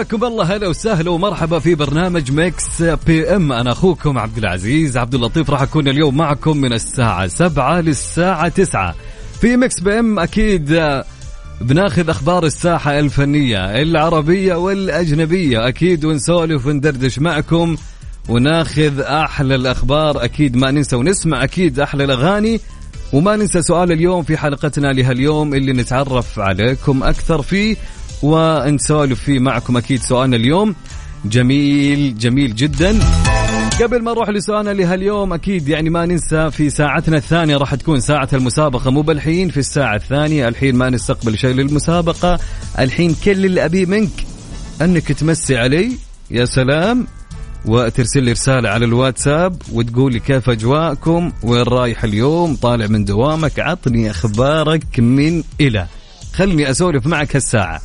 حياكم الله. هلا وسهلا ومرحبا في برنامج Mix PM أنا أخوكم عبد العزيز. عبد اللطيف راح أكون اليوم معكم من الساعة 7 للساعة 9 في Mix PM أكيد بناخذ أخبار الساحة الفنية العربية والأجنبية. أكيد ونسولف وندردش معكم وناخذ أحلى الأخبار. أكيد ما ننسى ونسمع أكيد أحلى الأغاني. وما ننسى سؤال اليوم في حلقتنا لهاليوم اللي نتعرف عليكم أكثر فيه. ونسولف فيه معكم أكيد سؤالنا اليوم. جميل جميل جدا. قبل ما نروح لسؤالنا لهاليوم أكيد يعني ما ننسى في ساعتنا الثانية راح تكون ساعة المسابقة مو بالحين في الساعة الثانية الحين ما نستقبل شيء للمسابقة. الحين كل اللي أبيه منك أنك تمسي علي يا سلام وترسل لي رسالة على الواتساب وتقول لي كيف أجواءكم وين رايح اليوم طالع من دوامك عطني أخبارك من إلى. خلني أسولف معك هالساعة.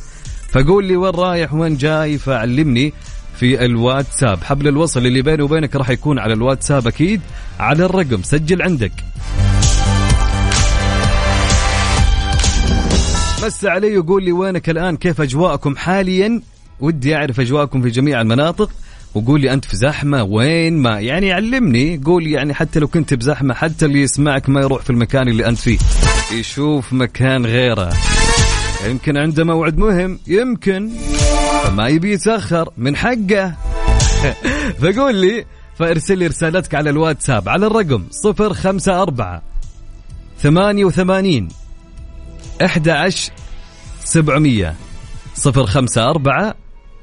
فقول لي وين رايح وين جاي فعلمني في الواتساب. حبل الوصل اللي بيني وبينك راح يكون على الواتساب أكيد. على الرقم سجل عندك. مس علي وقول لي وينك الآن؟ كيف أجواءكم حاليا؟ ودي أعرف أجواءكم في جميع المناطق. وقول لي أنت في زحمة؟ وين ما؟ يعني علمني. قول يعني حتى لو كنت بزحمة حتى اللي يسمعك ما يروح في المكان اللي أنت فيه. يشوف مكان غيره. يمكن عنده موعد مهم. يمكن. فما يبي يتأخر. من حقه. فقول لي فارسل لي رسالتك على الواتساب. على الرقم 054 88 11 700 054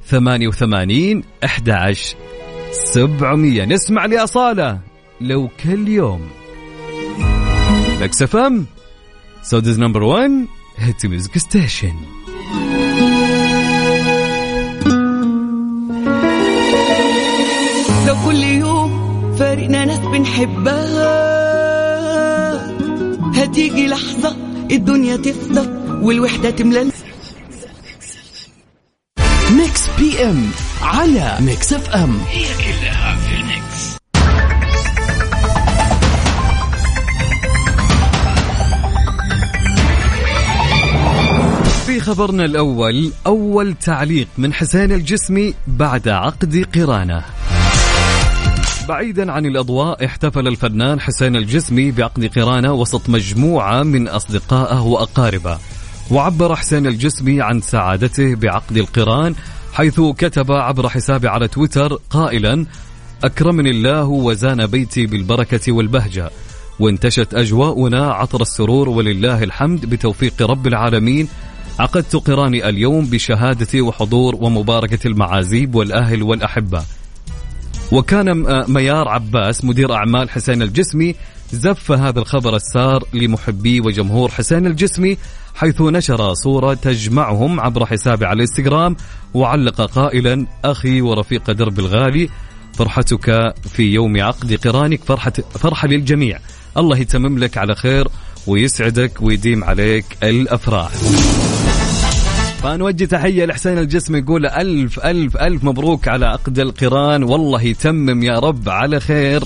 88 11 700 نسمع لأصالة. لو كل يوم. Mix FM Saudi's number 1 hit music station لو كل يوم فارقنا ناس بنحبها هتيجي لحظة الدنيا تفضى والوحدة تملى. Mix PM على Mix FM. هي كلها في ال mix. في خبرنا الأول أول تعليق من حسين الجسمي بعد عقد قرانه. بعيدا عن الأضواء احتفل الفنان حسين الجسمي بعقد قرانه وسط مجموعة من أصدقائه وأقاربه. وعبر حسين الجسمي عن سعادته بعقد القران حيث كتب عبر حسابه على تويتر قائلا أكرمني الله وزان بيتي بالبركة والبهجة. وانتشت أجواؤنا عطر السرور ولله الحمد بتوفيق رب العالمين عقدت قراني اليوم بشهادة وحضور ومباركة المعازيب والأهل والأحبة. وكان ميار عباس مدير أعمال حسين الجسمي زف هذا الخبر السار لمحبي وجمهور حسين الجسمي حيث نشر صورة تجمعهم عبر حسابه على الانستغرام وعلق قائلا أخي ورفيق درب الغالي فرحتك في يوم عقد قرانك فرحة, فرحة للجميع. الله يتمم لك على خير ويسعدك ويديم عليك الأفراح. فنوجه تحية لحسين الجسم يقول ألف ألف ألف مبروك على عقد القران. والله يتمم يا رب على خير.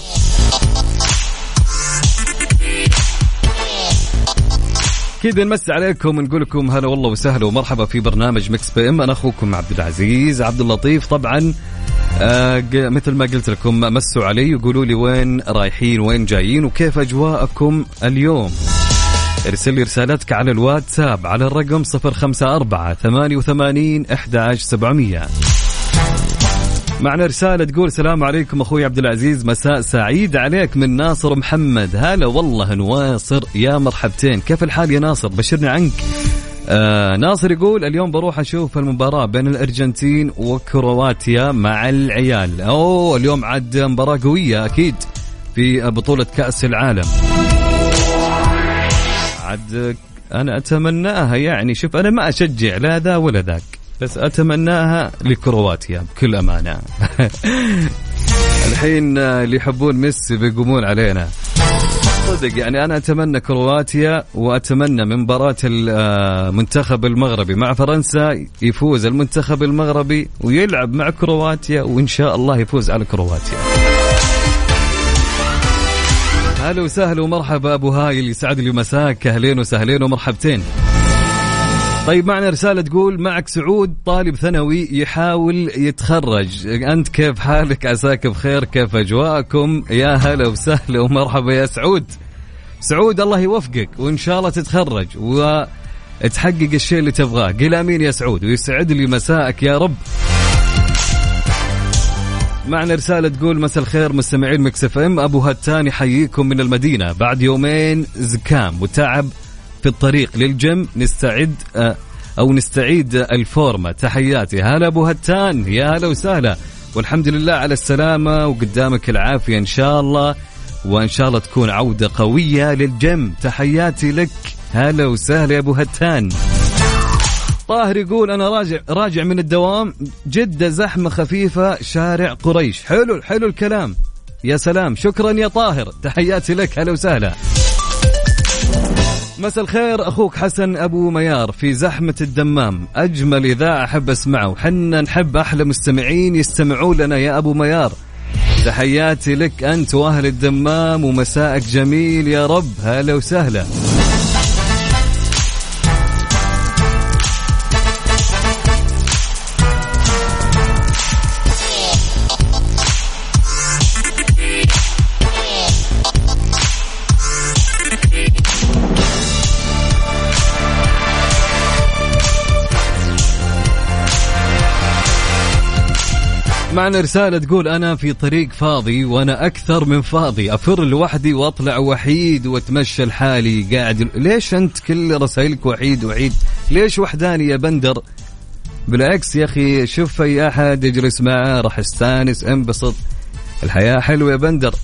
كذا نمسي عليكم ونقول لكم هلا والله وسهلا ومرحبا في برنامج Mix PM. أنا أخوكم عبد العزيز عبد اللطيف. طبعا آه مثل ما قلت لكم مسوا علي وقولوا لي وين رايحين وين جايين وكيف أجواءكم اليوم. ارسل لي رسالتك على الواتساب على الرقم 054 88 11700 معنا رسالة تقول السلام عليكم أخوي عبد العزيز مساء سعيد عليك من ناصر محمد. هلا والله نواصر يا مرحبتين. كيف الحال يا ناصر؟ بشرني عنك. آه ناصر يقول اليوم بروح أشوف المباراة بين الأرجنتين وكرواتيا مع العيال. أوه اليوم عاد مباراة قوية أكيد في بطولة كأس العالم. عاد أنا أتمناها يعني شوف أنا ما أشجع لا ذا ولا ذاك بس أتمناها لكرواتيا بكل أمانة. الحين اللي يحبون ميسي بيقومون علينا. صدق يعني أنا أتمنى كرواتيا وأتمنى من مباراة المنتخب المغربي مع فرنسا يفوز المنتخب المغربي ويلعب مع كرواتيا وإن شاء الله يفوز على كرواتيا. هلا وسهلا ومرحبا أبو هايل يسعد لي مساك. أهلين وسهلين ومرحبتين. طيب معنا رسالة تقول معك سعود طالب ثانوي يحاول يتخرج. أنت كيف حالك؟ عساك بخير كيف أجواءكم؟ يا هلا وسهلا ومرحبا يا سعود. سعود الله يوفقك وإن شاء الله تتخرج وتحقق الشيء اللي تبغاه. قل أمين يا سعود ويسعد لي مساءك يا رب. معنا رسالة تقول مساء الخير مستمعين Mix FM. أبو هتان يحييكم من المدينة. بعد يومين زكام وتعب في الطريق للجيم نستعد آه، أو نستعيد الفورمة. تحياتي. هلا أبو هتان. يا هلا وسهلا. والحمد لله على السلامة وقدامك العافية إن شاء الله. وإن شاء الله تكون عودة قوية للجيم. تحياتي لك. هلا وسهلا يا أبو هتان. طاهر يقول أنا راجع راجع من الدوام جدة زحمة خفيفة شارع قريش. حلو حلو الكلام. يا سلام. شكرا يا طاهر. تحياتي لك هلا وسهلا. مساء الخير أخوك حسن أبو ميار في زحمة الدمام. أجمل اذاعه أحب أسمعه. وحنا نحب أحلى مستمعين يستمعوا لنا يا أبو ميار. تحياتي لك أنت وأهل الدمام ومساءك جميل يا رب. هلا وسهلا. معنا رسالة تقول أنا في طريق فاضي وأنا أكثر من فاضي. أفر لوحدي وأطلع وحيد وأتمشى لحالي قاعد. ليش أنت كل رسائلك وحيد وحيد ليش وحداني يا بندر؟ بالعكس يا أخي شوف أي أحد يجلس معه راح استانس انبسط. الحياة حلوة يا بندر.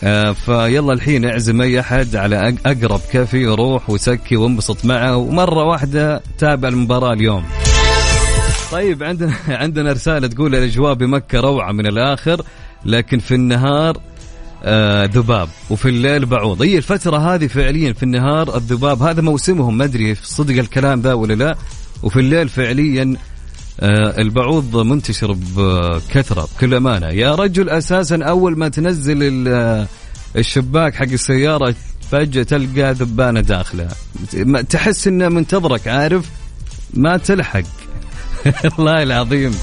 آه فيلا الحين اعزم أي أحد على أقرب كافي وروح وسكي وانبسط معه. ومرة واحدة تابع المباراة اليوم. طيب عندنا عندنا رسالة تقول الاجواء بمكه روعة من الآخر لكن في النهار آه ذباب وفي الليل بعوض. هي الفترة هذه فعليا في النهار الذباب هذا موسمهم ما أدري صدق الكلام ذا ولا لا. وفي الليل فعليا آه البعوض منتشر بكثرة بكل أمانة. يا رجل أساسا أول ما تنزل آه، الشباك حق السيارة فجأة تلقى ذبانة داخلة. تحس انه منتظرك عارف؟ ما تلحق. الله العظيم.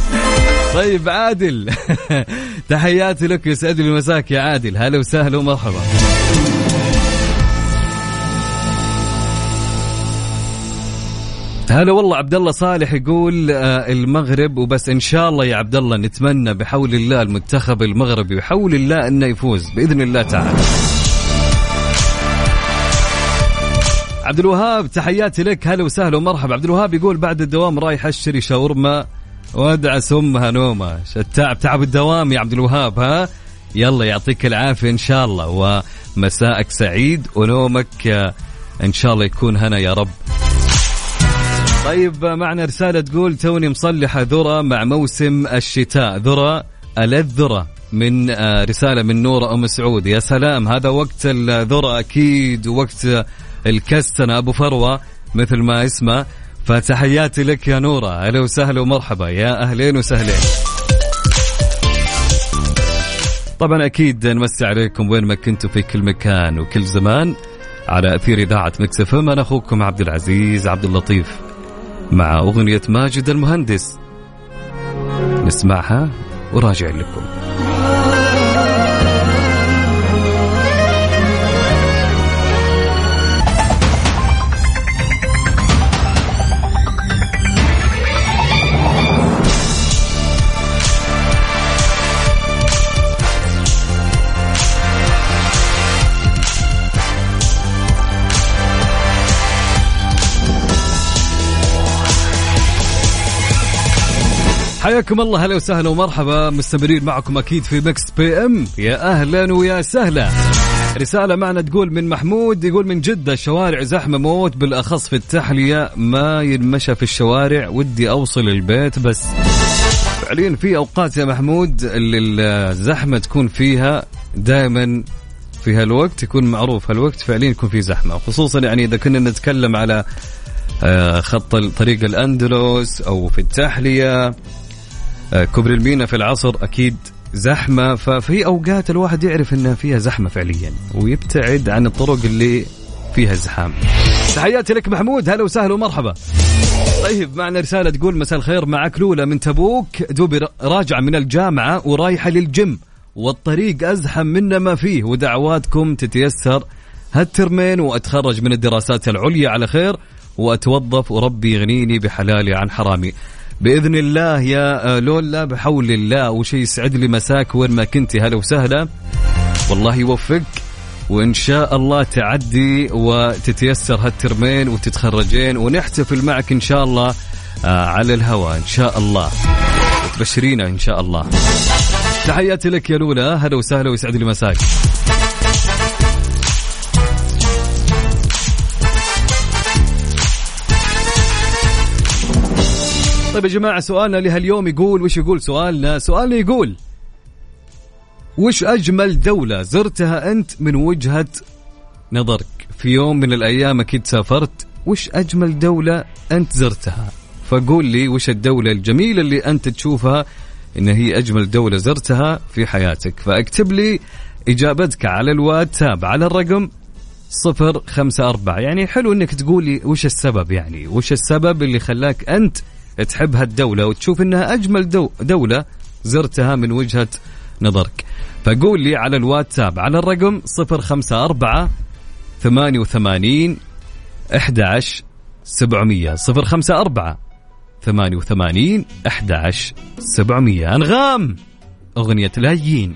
طيب عادل. تحياتي لك يسعد لي مساك يا عادل. هلا وسهلا ومرحبا. هلا والله عبد الله صالح يقول آه، المغرب وبس. إن شاء الله يا عبد الله نتمنى بحول الله المنتخب المغربي بحول الله إنه يفوز بإذن الله تعالى. عبد الوهاب تحياتي لك. هلا وسهلا ومرحبا. عبد الوهاب يقول بعد الدوام رايح أشتري شاورما وادعس امها نومه التعب تعب الدوام يا عبد الوهاب ها؟ يلا يعطيك العافية إن شاء الله. ومساءك سعيد ونومك آه، إن شاء الله يكون هنا يا رب. طيب معنا رسالة تقول توني مصلحة ذرة مع موسم الشتاء. ذرة ألذ ذرة من آه، رسالة من نورة أم سعود. يا سلام هذا وقت الذرة أكيد وقت الكستنة أبو فروة مثل ما اسمه فتحياتي لك يا نورة. أهلا وسهلا ومرحبا. يا أهلين وسهلين. طبعا أكيد نمسي عليكم وين ما كنتوا في كل مكان وكل زمان. على أثير إذاعة مكسفم أنا أخوكم عبد العزيز عبد اللطيف مع أغنية ماجد المهندس. نسمعها وراجع لكم. حياكم الله هلا وسهلا ومرحبا. مستمرين معكم أكيد في Mix PM يا أهلا ويا سهلا. رسالة معنا تقول من محمود يقول من جدة الشوارع زحمة موت بالأخص في التحلية ما ينمشى في الشوارع. ودي أوصل البيت بس. فعليا في أوقات يا محمود اللي الزحمة تكون فيها دائما في هالوقت يكون معروف هالوقت فعليا يكون في زحمة. خصوصا يعني إذا كنا نتكلم على آه، خط طريق الأندلس أو في التحلية. كوبري المينا في العصر أكيد زحمة. ففي أوقات الواحد يعرف انها فيها زحمة فعليا ويبتعد عن الطرق اللي فيها زحام تحياتي لك محمود هلا وسهلا ومرحبا. طيب معنا رسالة تقول مساء الخير معك لولا من تبوك دوبي راجعة من الجامعة ورايحة للجيم والطريق أزحم منا ما فيه ودعواتكم تتيسر. هالترمين وأتخرج من الدراسات العليا على خير وأتوظف وربي يغنيني بحلالي عن حرامي. بإذن الله يا لولا بحول الله وشي يسعد لي مساك وين ما كنتي هلا وسهلا. والله يوفقك. وإن شاء الله تعدي وتتيسر هالترمين وتتخرجين ونحتفل معك إن شاء الله آه، على الهواء إن شاء الله. وتبشرينا إن شاء الله. تحياتي لك يا لولا. هلا وسهلا ويسعد لي مساك. طيب يا جماعة سؤالنا لهاليوم يقول وش يقول سؤالنا؟ سؤالنا يقول وش أجمل دولة زرتها أنت من وجهة نظرك؟ في يوم من الأيام أكيد سافرت وش أجمل دولة أنت زرتها؟ فقول لي وش الدولة الجميلة اللي أنت تشوفها إن هي أجمل دولة زرتها في حياتك. فاكتب لي إجابتك على الواتساب على الرقم صفر خمسة أربعة. يعني حلو أنك تقولي وش السبب يعني؟ وش السبب اللي خلاك أنت تحب هالدولة وتشوف إنها أجمل دو دولة زرتها من وجهة نظرك. فقول لي على الواتساب على الرقم 054 88 11 700 054 88 11 700 أنغام! أغنية الهجين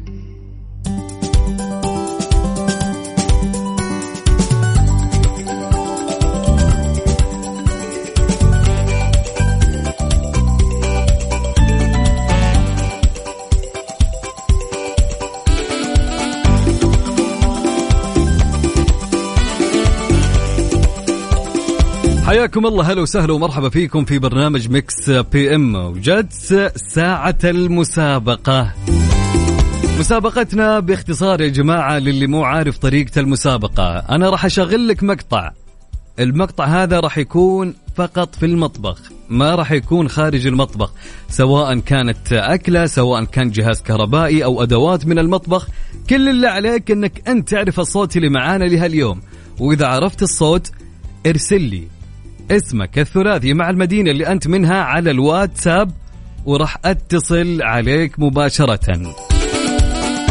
حياكم الله. هلا وسهلا ومرحبا فيكم في برنامج Mix PM. وجت ساعة المسابقة. مسابقتنا باختصار يا جماعة للي مو عارف طريقة المسابقة. أنا راح أشغل لك مقطع. المقطع هذا راح يكون فقط في المطبخ ما راح يكون خارج المطبخ سواء كانت أكلة سواء كان جهاز كهربائي أو أدوات من المطبخ. كل اللي عليك أنك أنت تعرف الصوت اللي معانا لهاليوم. وإذا عرفت الصوت ارسل لي. اسمك الثلاثي مع المدينة اللي أنت منها على الواتساب وراح أتصل عليك مباشرة.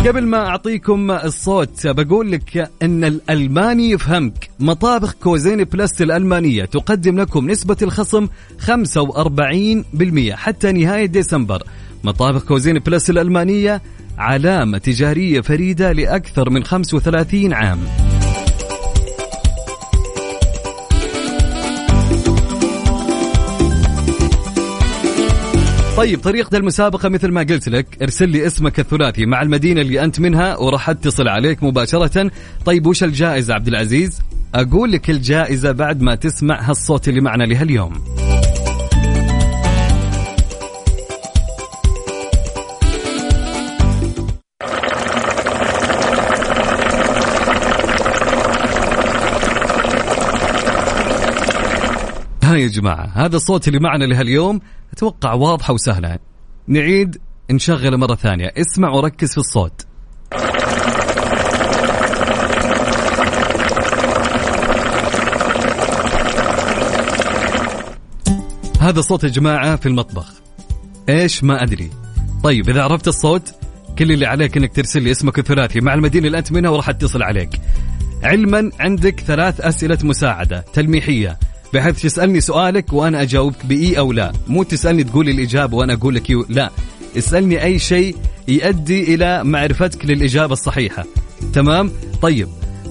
قبل ما أعطيكم الصوت بقول لك أن الألماني يفهمك. مطابخ Cuisine Plus الألمانية تقدم لكم نسبة الخصم 45% حتى نهاية ديسمبر. مطابخ Cuisine Plus الألمانية علامة تجارية فريدة لأكثر من 35 عام. طيب طريقة المسابقة مثل ما قلت لك ارسل لي اسمك الثلاثي مع المدينة اللي أنت منها وراح أتصل عليك مباشرة. طيب وش الجائزة عبد العزيز؟ أقول لك الجائزة بعد ما تسمع هالصوت اللي معنا لهاليوم. يا جماعة هذا الصوت اللي معنا لهاليوم أتوقع واضحة وسهلة. نعيد نشغله مرة ثانية. اسمع وركز في الصوت. هذا صوت يا جماعة في المطبخ. إيش؟ ما أدري. طيب إذا عرفت الصوت كل اللي عليك إنك ترسل لي اسمك الثلاثي مع المدينة اللي أنت منها وراح أتصل عليك. علما عندك ثلاث أسئلة مساعدة تلميحية. بحيث تسألني سؤالك وأنا أجاوبك بإي أو لا. مو تسألني تقول لي الإجابة وأنا أقول لك لا. اسألني أي شيء يؤدي إلى معرفتك للإجابة الصحيحة. تمام؟ طيب.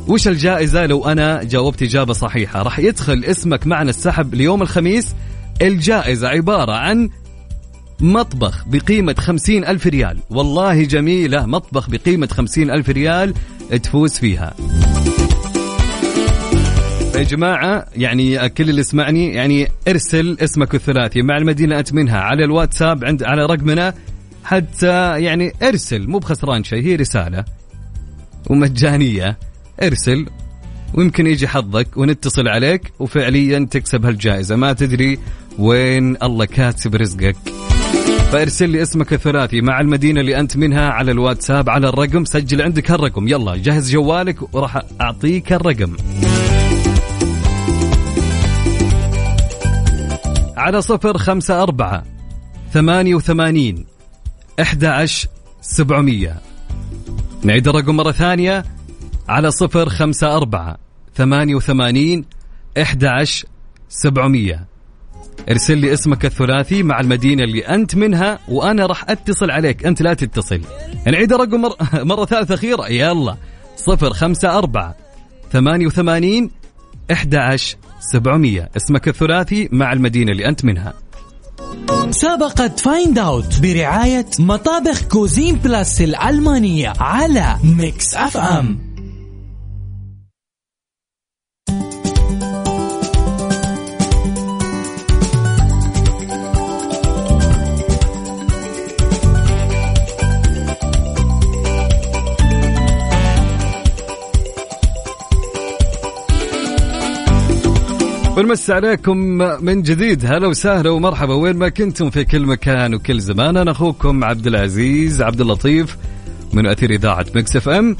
وش الجائزة لو أنا جاوبت إجابة صحيحة؟ راح يدخل اسمك معنا السحب ليوم الخميس. الجائزة عبارة عن مطبخ بقيمة خمسين ألف ريال. والله جميلة مطبخ بقيمة خمسين ألف ريال تفوز فيها. يا جماعة يعني كل اللي اسمعني يعني ارسل اسمك الثلاثي مع المدينة أنت منها على الواتساب عند على رقمنا حتى يعني ارسل مو بخسران شيء هي رسالة ومجانية. ارسل ويمكن يجي حظك ونتصل عليك وفعليا تكسب هالجائزة. ما تدري وين الله كاتب رزقك. فارسل لي اسمك الثلاثي مع المدينة اللي أنت منها على الواتساب على الرقم. سجل عندك هالرقم. يلا جهز جوالك وراح أعطيك الرقم. على صفر خمسة أربعة ثمانية وثمانين أحد عشر سبعمية. نعيد الرقم مرة ثانية على صفر خمسة أربعة ثمانية وثمانين أحد عشر سبعمية. ارسل لي اسمك الثلاثي مع المدينة اللي أنت منها وأنا راح أتصل عليك. أنت لا تتصل. نعيد الرقم مرة, مرة ثالثة أخيرة. يلا صفر خمسة أربعة ثمانية وثمانين أحد عشر سبعمية. اسمك الثلاثي مع المدينة اللي أنت منها. مسابقة Find Out برعاية مطابخ Cuisine Plus الألمانية على Mix FM ونمسي عليكم من جديد. هلا وسهلا ومرحبا. وين ما كنتم في كل مكان وكل زمان أنا أخوكم عبد العزيز عبد اللطيف من أثير إذاعة Mix FM.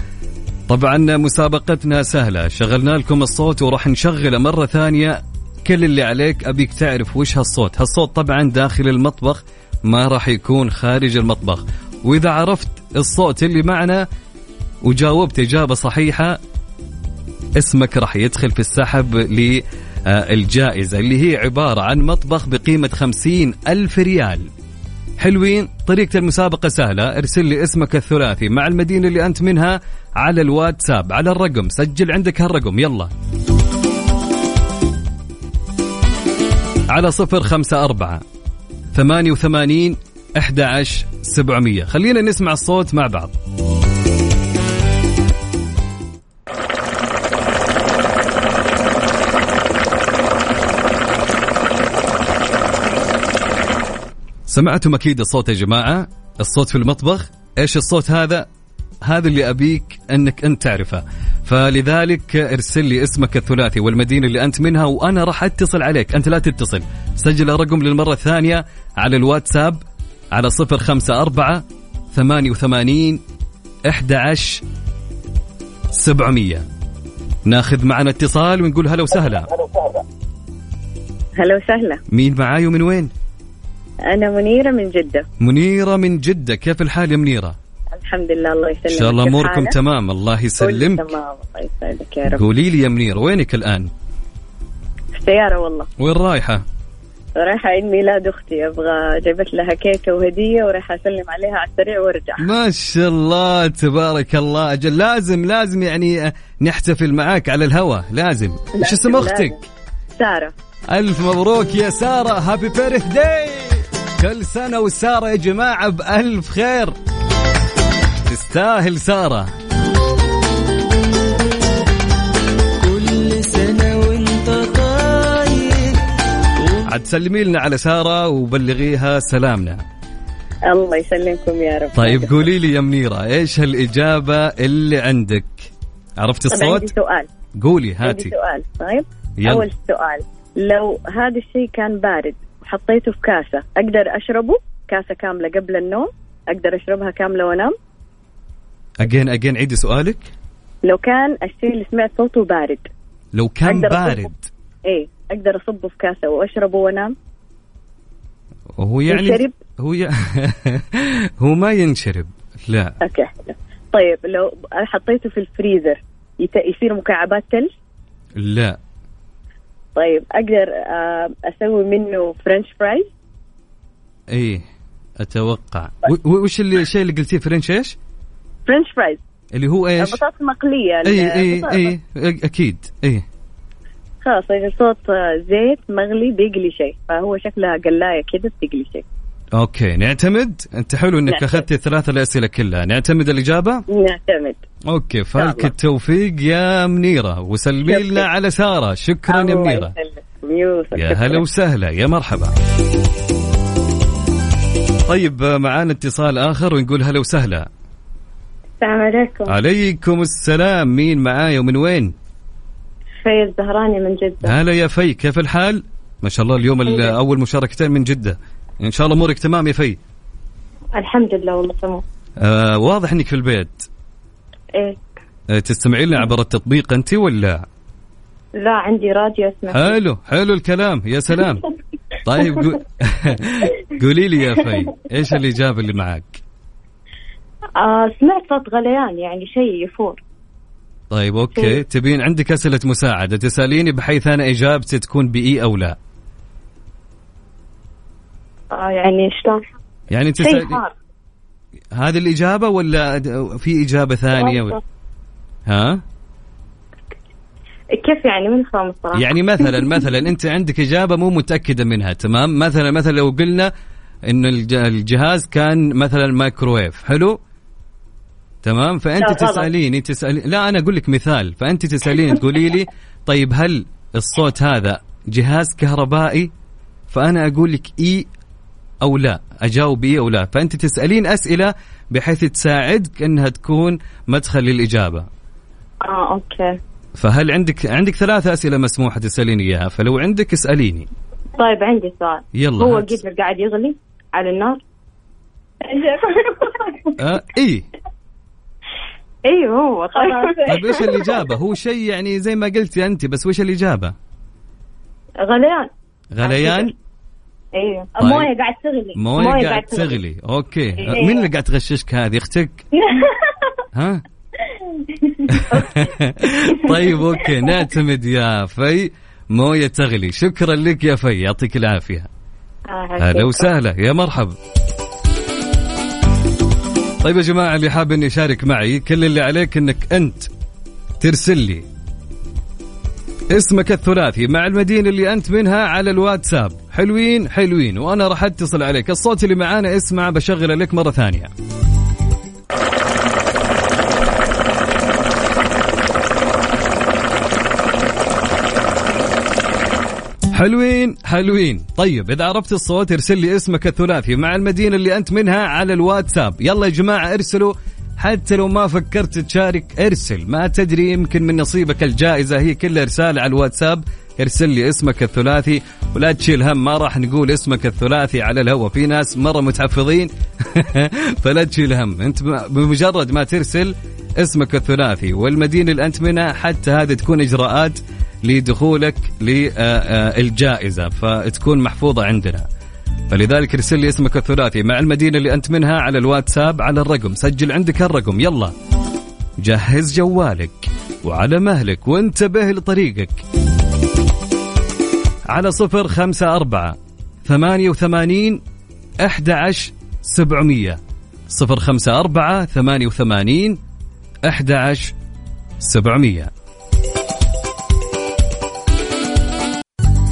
طبعا مسابقتنا سهلة. شغلنا لكم الصوت وراح نشغله مرة ثانية. كل اللي عليك أبيك تعرف وش هالصوت. هالصوت طبعا داخل المطبخ ما راح يكون خارج المطبخ. وإذا عرفت الصوت اللي معنا وجاوبت إجابة صحيحة اسمك راح يدخل في السحب الجائزة اللي هي عبارة عن مطبخ بقيمة خمسين ألف ريال. حلوين؟ طريقة المسابقة سهلة. ارسل لي اسمك الثلاثي مع المدينة اللي أنت منها على الواتساب على الرقم. سجل عندك هالرقم. يلا. على صفر خمسة أربعة ثمانية وثمانين أحد عشر سبعمية. خلينا نسمع الصوت مع بعض. سمعتم أكيد الصوت يا جماعة؟ الصوت في المطبخ؟ إيش الصوت هذا؟ هذا اللي أبيك إنك أنت تعرفه. فلذلك ارسل لي اسمك الثلاثي والمدينة اللي أنت منها وأنا راح أتصل عليك. أنت لا تتصل. سجل الرقم للمرة الثانية على الواتساب على صفر خمسة أربعة ثمانية وثمانين أحد عشر سبعمية. ناخذ معنا اتصال ونقول هلا وسهلا. هلا وسهلا. مين معاي ومن وين؟ أنا منيرة من جدة. منيرة من جدة. كيف الحال يا منيرة؟ الحمد لله الله يسلمك. إن شاء الله أموركم؟ تمام. الله يسلمك. تمام. الله يسعدك يا رب. قولي لي يا منيرة وينك الآن؟ في السيارة والله. وين رايحة؟ رايحة عيد ميلاد أختي. أبغى جايبت لها كيكة وهدية ورايحة أسلم عليها على السريع وأرجع. ما شاء الله. تبارك الله. أجل لازم لازم يعني نحتفل معاك على الهوا. لازم. إيش اسم أختك؟ سارة. ألف مبروك يا سارة. هابي بيرث داي كل سنة وسارة يا جماعة بألف خير. تستاهل سارة. كل سنة وانت طاير. عاد سلمي لنا على سارة وبلغيها سلامنا. الله يسلمكم يا رب. طيب قولي لي يا منيرة إيش هالإجابة اللي عندك؟ عرفت طب عندي الصوت سؤال. قولي عندي هاتي سؤال. طيب يلا. أول سؤال. لو هذا الشيء كان بارد وحطيته في كاسة. أقدر أشربه كاسة كاملة قبل النوم أقدر أشربها كاملة وأنام. اجين اجين عيدي سؤالك. لو كان الشيء اللي سمعت صوته بارد. لو كان أقدر أصبه. بارد. إيه أقدر أصبه في كاسة وأشربه وأنام. وهو يعني ينشرب؟ هو ي... هو ما ينشرب. لا. okay. طيب لو حطيته في الفريزر. يصير مكعبات ثلج لا. طيب أقدر آه، أسوي منه French fries إيه أتوقع. و- وش اللي الشيء اللي قلتيه French إيش؟ French fries اللي هو إيش؟ بطاطس مقليه إي إي البطاطس. إي أكيد إي. خلاص صوت آه، زيت مغلي بيقلي شيء. فهو شكلها قلاية كذا بتقلي شيء. okay نعتمد؟ أنت حلو إنك نعتمد. اخذت الثلاث الأسئلة كلها. نعتمد الاجابه نعتمد. okay فالك. التوفيق يا منيرة. وسلمي لنا. على سارة. شكرا يا الله منيره يسلمك. يوسف يا. هلا وسهلا. يا مرحبا. طيب معانا اتصال آخر ونقول هلا وسهلا. السلام عليكم. عليكم السلام. مين معايا ومن وين؟ في الزهراني من جدة. هلا يا في كيف الحال؟ ما شاء الله اليوم ال- اول مشاركتين من جدة. إن شاء الله أمورك تمام يا في الحمد لله والله تمام. آه واضح إنك في البيت. إيه. آه تستمعين لنا عبر التطبيق أنت ولا؟ لا عندي راديو اسمه حلو حلو الكلام يا سلام. طيب قو- قولي لي يا في إيش الاجابه اللي معك آه سمعت صوت غليان يعني شيء يفور. طيب أوكي. تبين عندك أسئلة مساعدة تسأليني بحيث أنا إجابتي تكون بإي أو لا. آه يعني شلون؟ يعني شيء تسالي حار هذه الإجابة ولا في إجابة ثانية؟ و... ها؟ كيف يعني؟ من فاهم الصراحة يعني مثلا مثلا أنت عندك إجابة مو متأكدة منها تمام؟ مثلا مثلا لو قلنا ان الج- الجهاز كان مثلا مايكرويف حلو؟ تمام؟ فأنت. تسأليني تسالي لا أنا أقول لك مثال. فأنت تسأليني تقولي لي طيب هل الصوت هذا جهاز كهربائي؟ فأنا أقول لك إي أو لا؟ أجاوب إي أو لا. فأنت تسألين أسئلة بحيث تساعدك انها تكون مدخل للإجابة. آه okay. فهل عندك عندك ثلاث أسئلة مسموحة تسأليني إياها؟ فلو عندك اسأليني. طيب عندي سؤال. يلا هو. قدر قاعد يغلي على النار؟ آه إي. أيوه هو خلاص. طيب إيش الإجابة؟ هو شيء يعني زي ما قلتي أنت بس وش الإجابة؟ غليان. غليان؟ أيوه طيب. مويه قاعد تغلي. مويه قاعد تغلي. okay. إيه. مين اللي قاعد تغششك هذه؟ أختك؟ ها؟ طيب okay. نعتمد يا في موية تغلي. شكرا لك يا في. يعطيك العافية. آه، هلا وسهلا. يا مرحبا. طيب يا جماعة اللي حاب اني يشارك معي كل اللي عليك إنك أنت ترسل لي اسمك الثلاثي مع المدينة اللي أنت منها على الواتساب. حلوين حلوين. وأنا راح أتصل عليك. الصوت اللي معانا اسمع بشغله لك مرة ثانية. حلوين حلوين. طيب إذا عرفت الصوت ارسل لي اسمك الثلاثي مع المدينة اللي أنت منها على الواتساب. يلا يا جماعة ارسلوا حتى لو ما فكرت تشارك ارسل. ما تدري يمكن من نصيبك الجائزة. هي كلها ارسال على الواتساب. ارسل لي اسمك الثلاثي. ولا تشيل هم ما راح نقول اسمك الثلاثي على الهواء في ناس مرة متحفظين. فلا تشيل هم. انت بمجرد ما ترسل اسمك الثلاثي. والمدينة اللي انت منها حتى هذه تكون إجراءات لدخولك للجائزة فتكون محفوظة عندنا. فلذلك ارسل لي اسمك الثلاثي مع المدينة اللي أنت منها على الواتساب على الرقم. سجل عندك الرقم. يلا. جهز جوالك وعلى مهلك وانتبه لطريقك. على صفر خمسة أربعة ثمانية وثمانين أحد عشر سبعمية. صفر خمسة أربعة ثمانية وثمانين أحد عشر سبعمية.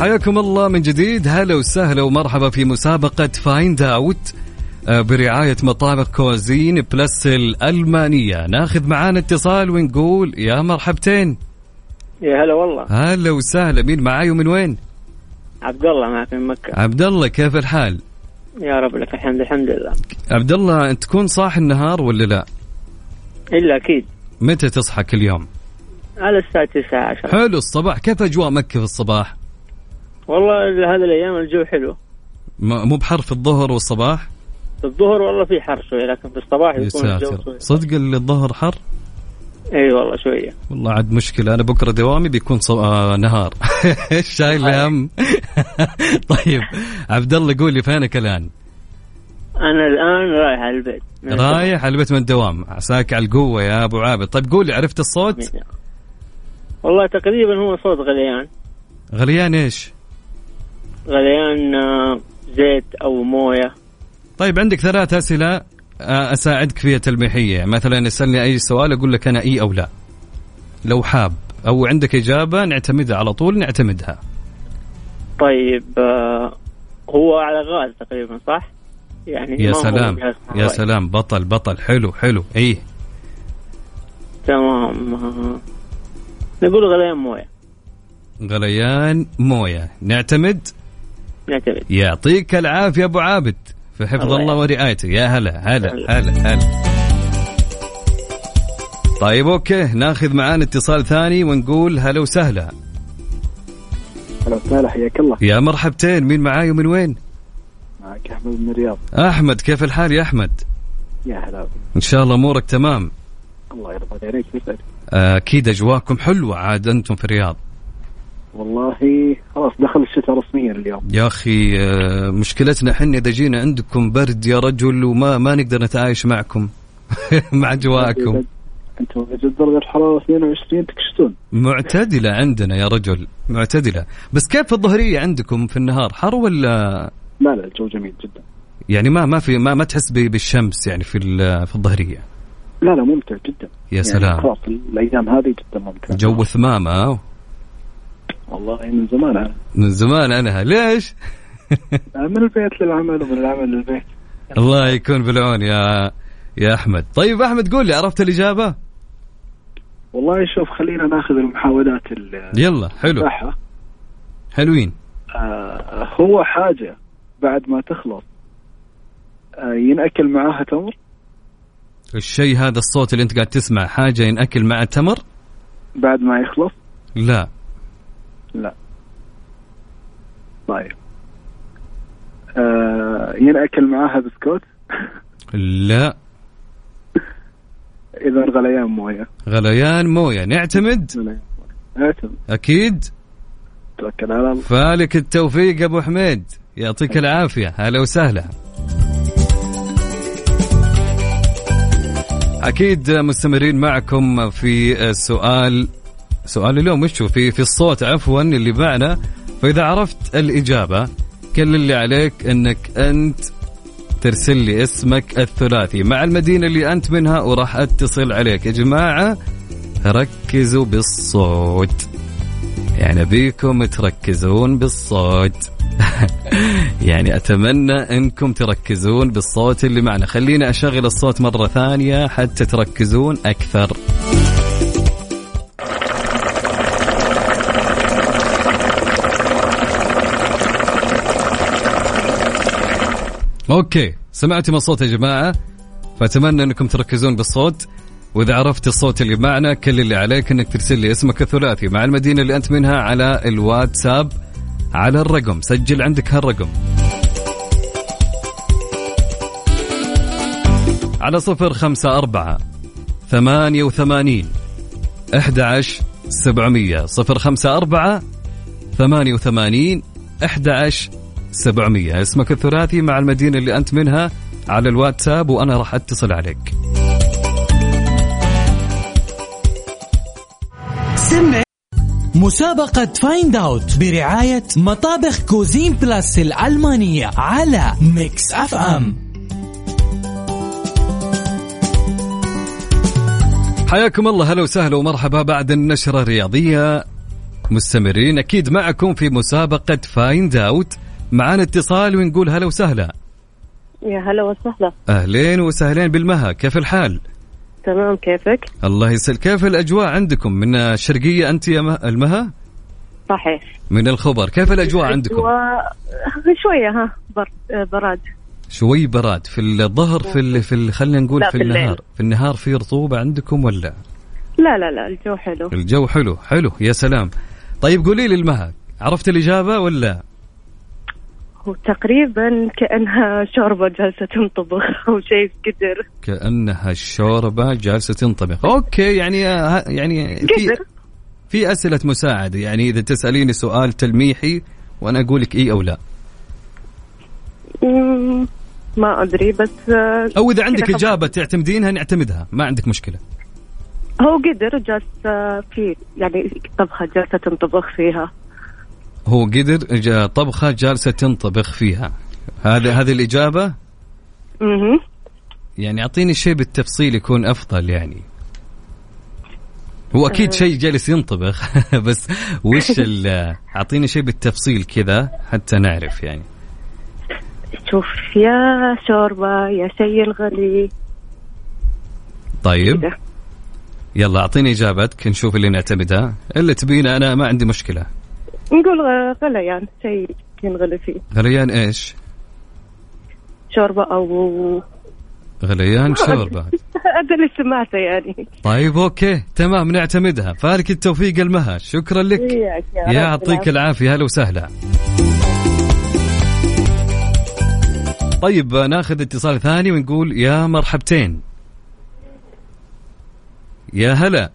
حياكم الله من جديد. هلا وسهلا ومرحبا في مسابقة Find Out برعاية مطابخ Cuisine Plus الألمانية. ناخذ معانا اتصال ونقول يا مرحبتين. يا هلا والله. هلا وسهلا. مين معاي ومن وين؟ عبد الله معك من مكة. عبد الله كيف الحال؟ يا رب لك الحمد الحمد لله. عبد الله أنت تكون صاحي النهار ولا لا؟ إلا أكيد. متى تصحى كل يوم على الساعة 9 10 حلو الصباح. كيف أجواء مكة في الصباح؟ والله هذه الأيام الجو حلو. مو بحر في الظهر والصباح؟ في الظهر والله في حر شوي لكن في الصباح يكون الجو شوي. صدق اللي الظهر حر؟ إي والله شوية. والله عاد مشكلة. أنا بكرة دوامي بيكون ص... آه نهار. شايل هم. طيب. عبد الله قول لي فينك الآن؟ أنا الآن رايح على البيت. رايح على البيت من الدوام. عساك على القوة يا أبو عابد. طيب قول لي عرفت الصوت؟ والله تقريبا هو صوت غليان. غليان إيش؟ غليان آه، زيت أو موية. طيب عندك ثلاث أسئلة آه، أساعدك فيها تلميحية مثلا اسألني أي سؤال أقول لك أنا إي أو لا. لو حاب. أو عندك إجابة نعتمدها على طول نعتمدها. طيب آه، هو على غاز تقريبا صح؟ يعني يا سلام. يا. سلام. بطل بطل. حلو حلو. إيه تمام. نقول غليان موية. غليان موية. نعتمد. نعتمد يعطيك العافية أبو عابد في حفظ الله الله ورعايته. يا هلا هلا هلا. هلا طيب أوكي ناخذ معانا اتصال ثاني ونقول هلا وسهلا. هلا وسهلا حياك الله. يا مرحبتين مين معاي ومن وين؟ معك أحمد من الرياض أحمد كيف الحال يا أحمد؟ يا هلا إن شاء الله أمورك تمام. الله يرضى عليك يسعدك. أكيد أجواءكم حلوة عاد أنتم في الرياض. والله خلاص دخل الشتاء رسميا اليوم. يا أخي آه، مشكلتنا إحنا إذا جينا عندكم برد يا رجل وما ما نقدر نتعايش معكم مع اجواءكم أنتم درجة الحراره 22 تكشتون. معتدلة عندنا يا رجل معتدلة. بس كيف الظهرية عندكم في النهار حر ولا؟ لا لا الجو جميل جدا. يعني ما ما في ما, ما تحس بالشمس يعني في ال- في الظهرية؟ لا لا ممتع جدا. يا سلام. يعني خلاص الأيام هذه جدا ممتعة. جو ثمامة. والله من زمان. أنا من زمان أنا ليش؟ من البيت للعمل ومن العمل للبيت. الله يكون بالعون يا يا أحمد. طيب أحمد قول لي عرفت الإجابة؟ والله شوف خلينا ناخذ المحاولات يلا حلو. الصحة حلوين. آه هو حاجة بعد ما تخلص. آه ينأكل معاها تمر؟ الشيء هذا الصوت اللي أنت قاعد تسمع حاجة ينأكل مع التمر بعد ما يخلص؟ لا. لا. طيب. آه ينأكل معاها بسكوت؟ لا. إذا غليان موية. غليان موية. نعتمد. اعتمد أكيد. توكل على الله. فالك التوفيق أبو حميد. يعطيك العافية. هلا وسهلا. أكيد مستمرين معكم في سؤال سؤال اليوم وش؟ في في الصوت عفوا اللي معنا. فإذا عرفت الإجابة كل اللي عليك إنك أنت ترسل لي اسمك الثلاثي. مع المدينة اللي أنت منها وراح أتصل عليك. يا جماعة ركزوا بالصوت. يعني بيكم تركزون بالصوت. يعني أتمنى إنكم تركزون بالصوت اللي معنا. خليني أشغل الصوت مرة ثانية حتى تركزون أكثر. أوكي سمعتم الصوت يا جماعة. فأتمنى أنكم تركزون بالصوت. وإذا عرفت الصوت اللي معنا كل اللي عليك إنك ترسل لي اسمك الثلاثي مع المدينة اللي أنت منها على الواتساب. على الرقم سجل عندك هالرقم. على صفر خمسة أربعة ثمانية وثمانين أحد عشر سبعمية. صفر خمسة أربعة ثمانية وثمانين أحد عشر سبعمية. اسمك الثلاثي مع المدينة اللي أنت منها على الواتساب وأنا راح أتصل عليك. سمع مسابقة Find Out برعاية مطابخ Cuisine Plus الألمانية على Mix FM حياكم الله. هلا وسهلا ومرحبا بعد النشرة الرياضية. مستمرين أكيد معكم في مسابقة فايند أوت معانا اتصال ونقول هلا وسهلا يا هلا وسهلا أهلين وسهلين بالمها كيف الحال؟ تمام كيفك؟ الله يسل كيف الأجواء عندكم من الشرقية أنت يا مه- المها؟ صحيح من الخبر كيف الأجواء عندكم؟ و... شوية ها بر... براد شوي براد في الظهر في ال... في ال... خلينا نقول في في الليل. النهار في النهار في رطوبة عندكم ولا؟ لا لا لا الجو حلو الجو حلو حلو يا سلام طيب قولي لي المها عرفت الإجابة ولا؟ هو تقريبا كأنها شوربة جالسة تنطبخ أو شيء قدر كأنها الشوربة جالسة تنطبخ. أوكي يعني يعني في في أسئلة مساعدة. يعني إذا تسأليني سؤال تلميحي وأنا أقول لك إي أو لا. ما أدري بس آه، أو إذا عندك. إجابة تعتمدينها نعتمدها. ما عندك مشكلة. هو قدر جالسة في يعني طبخة جالسة تنطبخ فيها. هو قدر جا- طبخة جالسة تنطبخ فيها. هذا هذه الإجابة؟ أها يعني أعطيني شيء بالتفصيل يكون أفضل يعني. هو أكيد شيء جالس ينطبخ بس وش ال- أعطيني شيء بالتفصيل كذا حتى نعرف يعني. شوف يا شوربة يا شيء الغلي طيب. يلا أعطيني إجابتك نشوف اللي نعتمدها. اللي تبينا أنا ما عندي مشكلة. نقول غليان شيء ينغلي فيه. غليان إيش؟ شوربة أو غليان شوربة. هذا اللي سمعته يعني. طيب أوكي. تمام نعتمدها. فالك التوفيق المها شكرا لك. يعطيك العافية. العافية. هلا وسهلا. طيب ناخذ اتصال ثاني ونقول يا مرحبتين. يا هلا.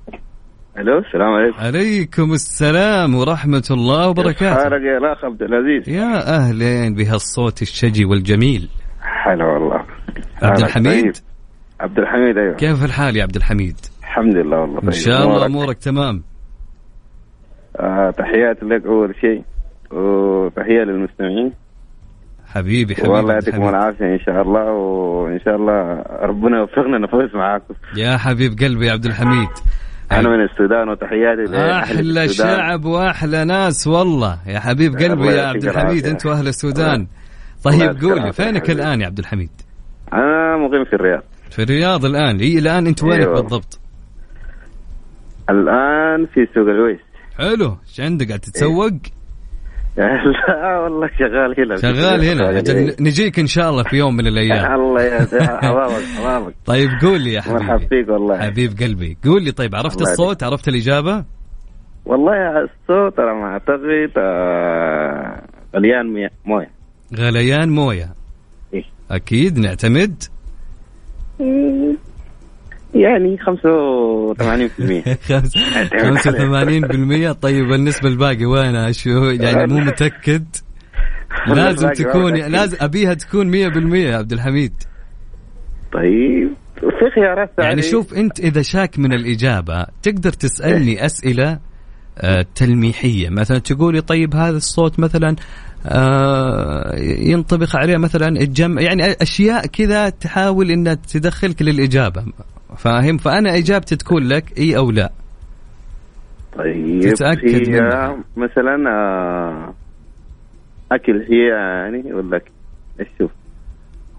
ألو السلام عليكم. عليكم السلام ورحمة الله وبركاته. حالك يا الأخ عبد العزيز. يا أهلين بهالصوت الشجي والجميل. هلا والله. عبد الحميد؟ طيب. عبد الحميد أيوه. كيف الحال يا عبد الحميد؟ الحمد لله والله طيب. شاء الله؟ أمورك؟ تمام. آه تحياتي لك أول شيء وتحية للمستمعين. حبيبي حبيبي والله يعطيكم. العافية إن شاء الله وإن شاء الله ربنا يوفقنا نفوز معاكم. يا حبيب قلبي يا عبد الحميد. أنا من السودان وتحياتي السودان. شعب وأحلى ناس والله. يا حبيب قلبي يا عبد الحميد. أنت وأهل السودان. طيب قولي فينك. الآن يا عبد الحميد؟ أنا مقيم في الرياض. في الرياض الآن. إي الآن أنت وينك أيوة. بالضبط؟ الآن في سوق الويس حلو. إيش عندك؟ قاعد تتسوق؟ لا والله شغال هنا شغال هنا. أجل نجيك إن شاء الله في يوم من الأيام. الله يا حبابك حبابك طيب قول لي يا حبيبي. فيك والله. حبيب قلبي. قول لي طيب عرفت الصوت؟ عرفت الإجابة؟ والله الصوت أنا ما أعتقد آه، غليان موية. غليان موية. إيه. أكيد نعتمد. يعني 85% خمس- 85% طيب النسبة الباقي وين؟ شو؟ يعني مو متأكد؟ لازم تكون. لازم أبيها تكون 100% يا عبد الحميد. طيب في خيارات يعني. شوف أنت إذا شاك من الإجابة تقدر تسألني أسئلة آه، تلميحية. مثلا تقولي طيب هذا الصوت مثلا آه، ينطبق عليه مثلا الجمع يعني أشياء كذا تحاول أنها تدخلك للإجابة. فاهم؟ فأنا إجابتي تكون لك إي أو لا. طيب تتأكد هي. مثلا آه، أكل هي يعني ولا إيش شوف؟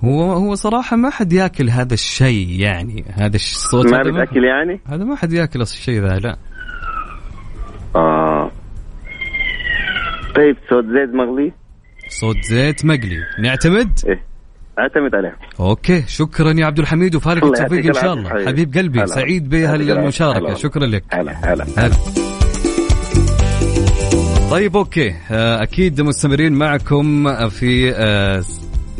هو هو صراحة ما حد ياكل هذا الشيء يعني. هذا الصوت ما هذا ما بتاكل يعني؟ هذا ما حد ياكل الشيء ذا لا. آه. طيب صوت زيت مغلي؟ صوت زيت مقلي نعتمد؟ إيه. أعتمد عليه. okay شكرا يا عبد الحميد وفالك التوفيق إن شاء الله. حبيبي. حبيب قلبي هلا. سعيد هلا. شكرا لك. هلا. هلا. هلا. طيب okay. آه، أكيد مستمرين معكم في آه،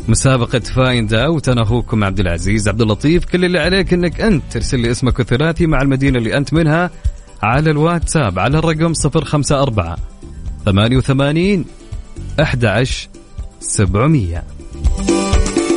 مسابقة Find Out أنا أخوكم عبد العزيز عبد اللطيف. كل اللي عليك إنك أنت ترسل لي اسمك الثلاثي مع المدينة اللي أنت منها على الواتساب على الرقم 054 88 11 700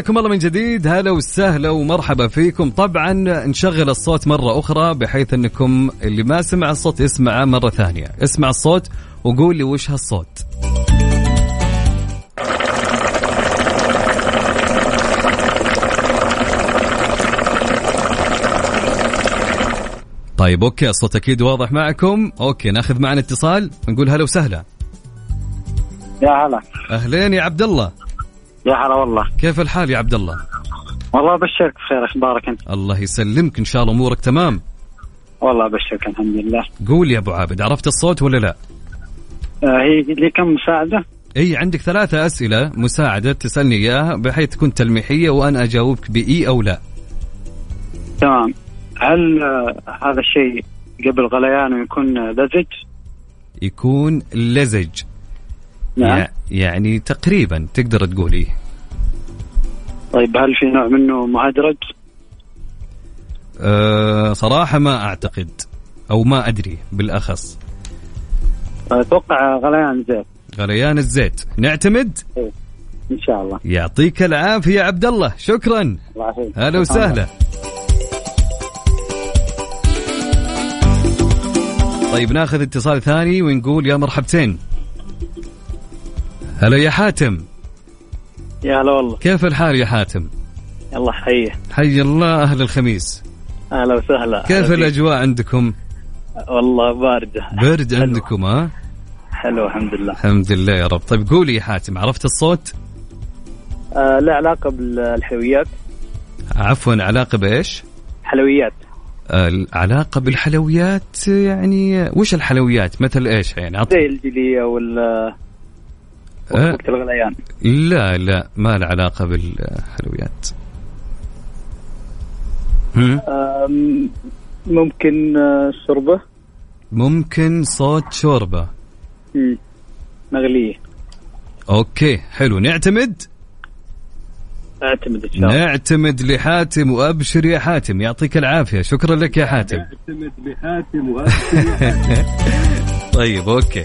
حياكم الله من جديد. هلا وسهلا ومرحبا فيكم. طبعا نشغل الصوت مرة أخرى بحيث أنكم اللي ما سمع الصوت يسمعه مرة ثانية. اسمع الصوت وقول لي وش هالصوت. طيب okay الصوت أكيد واضح معكم. okay ناخذ معنا اتصال. نقول هلا وسهلا. يا هلا. أهلين يا عبد الله. يا هلا والله. كيف الحال يا عبد الله والله أبشرك بخير أخبارك أنت. الله يسلمك إن شاء الله أمورك تمام. والله أبشرك الحمد لله. قول يا أبو عابد عرفت الصوت ولا لا؟ آه هي لي كم مساعدة؟ إي عندك ثلاثة أسئلة مساعدة تسألني إياها بحيث تكون تلميحية وأنا أجاوبك بإي أو لا. تمام. هل آه، هذا الشيء قبل غليانه يكون لزج؟ يكون لزج. نعم. يع- يعني تقريبا تقدر تقول إيه طيب هل في نوع منه مهدرج؟ أه صراحة ما أعتقد أو ما أدري بالأخص. أتوقع غليان زيت غليان الزيت. نعتمد؟ إن شاء الله. يعطيك العافية يا عبد الله. شكرا. الله يعافيك هلا وسهلا. طيب ناخذ اتصال ثاني ونقول يا مرحبتين. هلا يا حاتم. يا هلا والله. كيف الحال يا حاتم؟ يلا حيه حي الله أهل الخميس. أهلا وسهلا. كيف هلا فيك. الأجواء عندكم؟ والله باردة. برد حلوة. عندكم ها؟ حلو الحمد لله. الحمد لله يا رب. طيب قولي يا حاتم عرفت الصوت؟ آه لا علاقة بالحلويات. عفوا علاقة بإيش؟ حلويات. العلاقة بالحلويات يعني وش الحلويات؟ مثل إيش يعني. زي الجلية ولا أه؟ وقت الغليان. لا لا ما له علاقة بالحلويات. ممكن آه، شوربة. ممكن صوت شوربة. مم. مغلية. أوكي حلو. نعتمد؟ أعتمد إن شاء الله. نعتمد لحاتم وأبشر يا حاتم. يعطيك العافية. شكرا لك يا حاتم. طيب okay.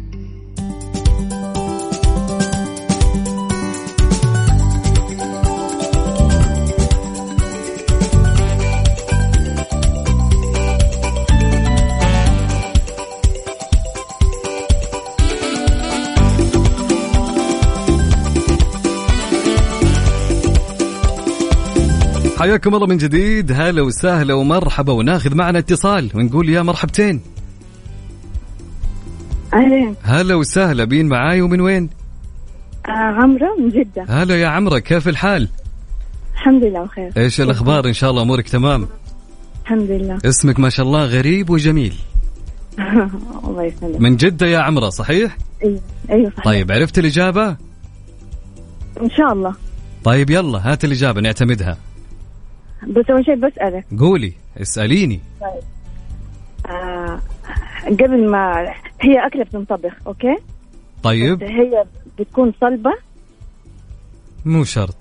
حياكم الله من جديد. هلا وسهلا ومرحبا. وناخذ معنا اتصال ونقول يا مرحبتين. أهلين هلا وسهلا. بين معاي ومن وين؟ آه عمرو من جدة. هلا يا عمرة كيف الحال؟ الحمد لله بخير. إيش الأخبار؟ إن شاء الله أمورك تمام. الحمد لله. اسمك ما شاء الله غريب وجميل. الله يسلمك. من جدة يا عمرة صحيح؟ أيوه أيوه صحيح. طيب عرفت الإجابة؟ إن شاء الله. طيب يلا هات الإجابة نعتمدها. بس أول شيء بسألك. قولي اسأليني. آه قبل ما هي أكلة بتنطبخ أوكي؟ طيب. هي بتكون صلبة؟ مو شرط.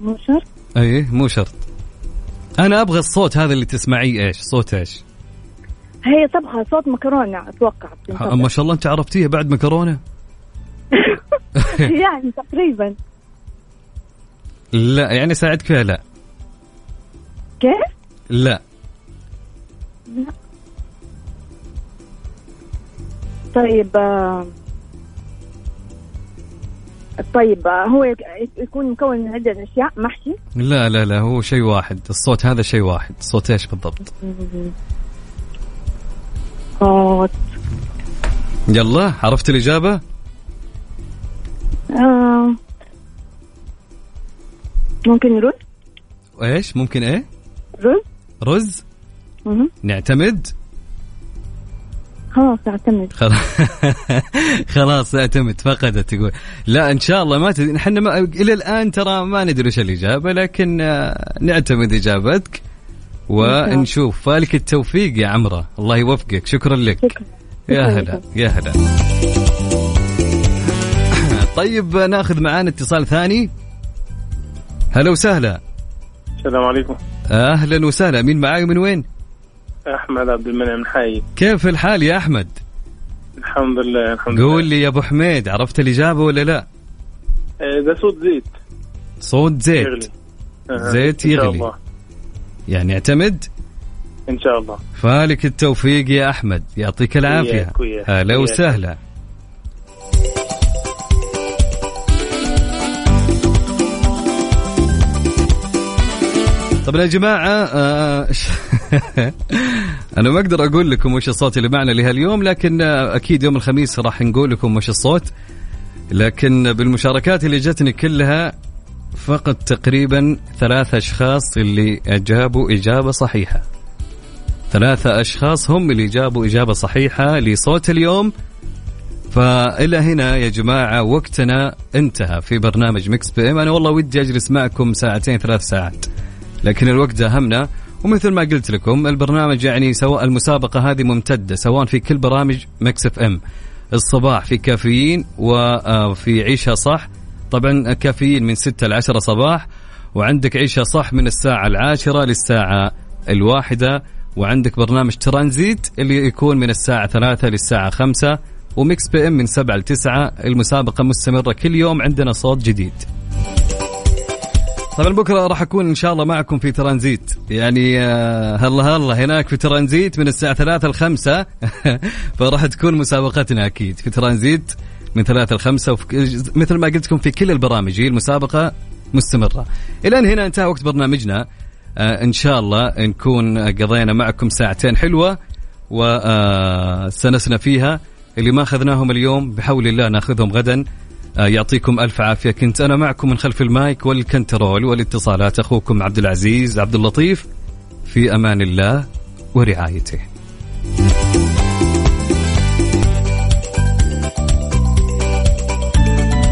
مو شرط؟ إيه مو شرط. أنا أبغى الصوت هذا اللي تسمعيه إيش؟ صوت إيش؟ هي طبخة صوت مكرونة أتوقع بتنطبخ. ما شاء الله أنت عرفتيها بعد مكرونة؟ يعني تقريبا. لا يعني ساعدك فيها؟ لا. كيف؟ لا. طيب آه، طيب آه، هو يك- يكون مكون من عدة أشياء محشي؟ لا لا لا هو شيء واحد. الصوت هذا شيء واحد. صوت إيش بالضبط؟ صوت. يلا عرفت الإجابة؟ آه، ممكن رز إيش؟ ممكن إيه؟ رز؟ رز؟ مهم. نعتمد؟ خلاص اعتمد. خلاص. خلاص اعتمد. فقدت تقول. لا إن شاء الله ما تدري. إحنا ما إلى الآن ترى ما ندري وش الإجابة لكن آه، نعتمد إجابتك ونشوف. فالك التوفيق يا عمرة. الله يوفقك. شكرا لك. شكرا. يا هلا. يا هلا. طيب ناخذ معانا اتصال ثاني. هلا وسهلا. السلام عليكم. أهلا وسهلا. مين معاي من وين؟ أحمد عبد المنعم حي كيف الحال يا أحمد؟ الحمد لله الحمد قول لي يا أبو حميد عرفت الإجابة ولا لا؟ ده صوت زيت. صوت زيت. يغلي. زيت إن شاء يغلي. الله. يعني اعتمد؟ إن شاء الله. فالك التوفيق يا أحمد. يعطيك العافية. هلا. وسهلا. طبعا يا جماعة آه أنا ما أقدر أقول لكم وش الصوت اللي معنا لهاليوم لكن آه، أكيد يوم الخميس راح نقول لكم وش الصوت. لكن بالمشاركات اللي جتني كلها فقط تقريبا ثلاثة أشخاص اللي أجابوا إجابة صحيحة. ثلاثة أشخاص هم اللي جابوا إجابة صحيحة لصوت اليوم. فإلى هنا يا جماعة وقتنا انتهى في برنامج Mix PM. أنا والله ودي أجلس معكم ساعتين ثلاث ساعات. لكن الوقت داهمنا ومثل ما قلت لكم البرنامج يعني سواء المسابقة هذه ممتدة سواء في كل برامج Mix FM. الصباح في كافيين وفي عيشها صح. طبعا كافيين من 6 ل 10 صباح وعندك عيشها صح من الساعة العاشرة للساعة الواحدة وعندك برنامج ترانزيت اللي يكون من الساعة ثلاثة للساعة خمسة و Mix PM من سبعة لتسعة. المسابقة مستمرة كل يوم عندنا صوت جديد. طبعا بكرة راح أكون إن شاء الله معكم في ترانزيت. يعني آه، هلا هلا هناك في ترانزيت من الساعة 3 ل 5 فراح تكون مسابقتنا أكيد في ترانزيت من 3 ل 5 مثل ما قلت لكم في كل البرامج. هي المسابقة مستمرة. إلى هنا انتهى وقت برنامجنا. آه إن شاء الله نكون قضينا معكم ساعتين حلوة وسنسنا فيها. اللي ما أخذناهم اليوم بحول الله ناخذهم غدا. آه، يعطيكم ألف عافية. كنت أنا معكم من خلف المايك والكنترول والاتصالات أخوكم عبد العزيز عبد اللطيف في أمان الله ورعايته.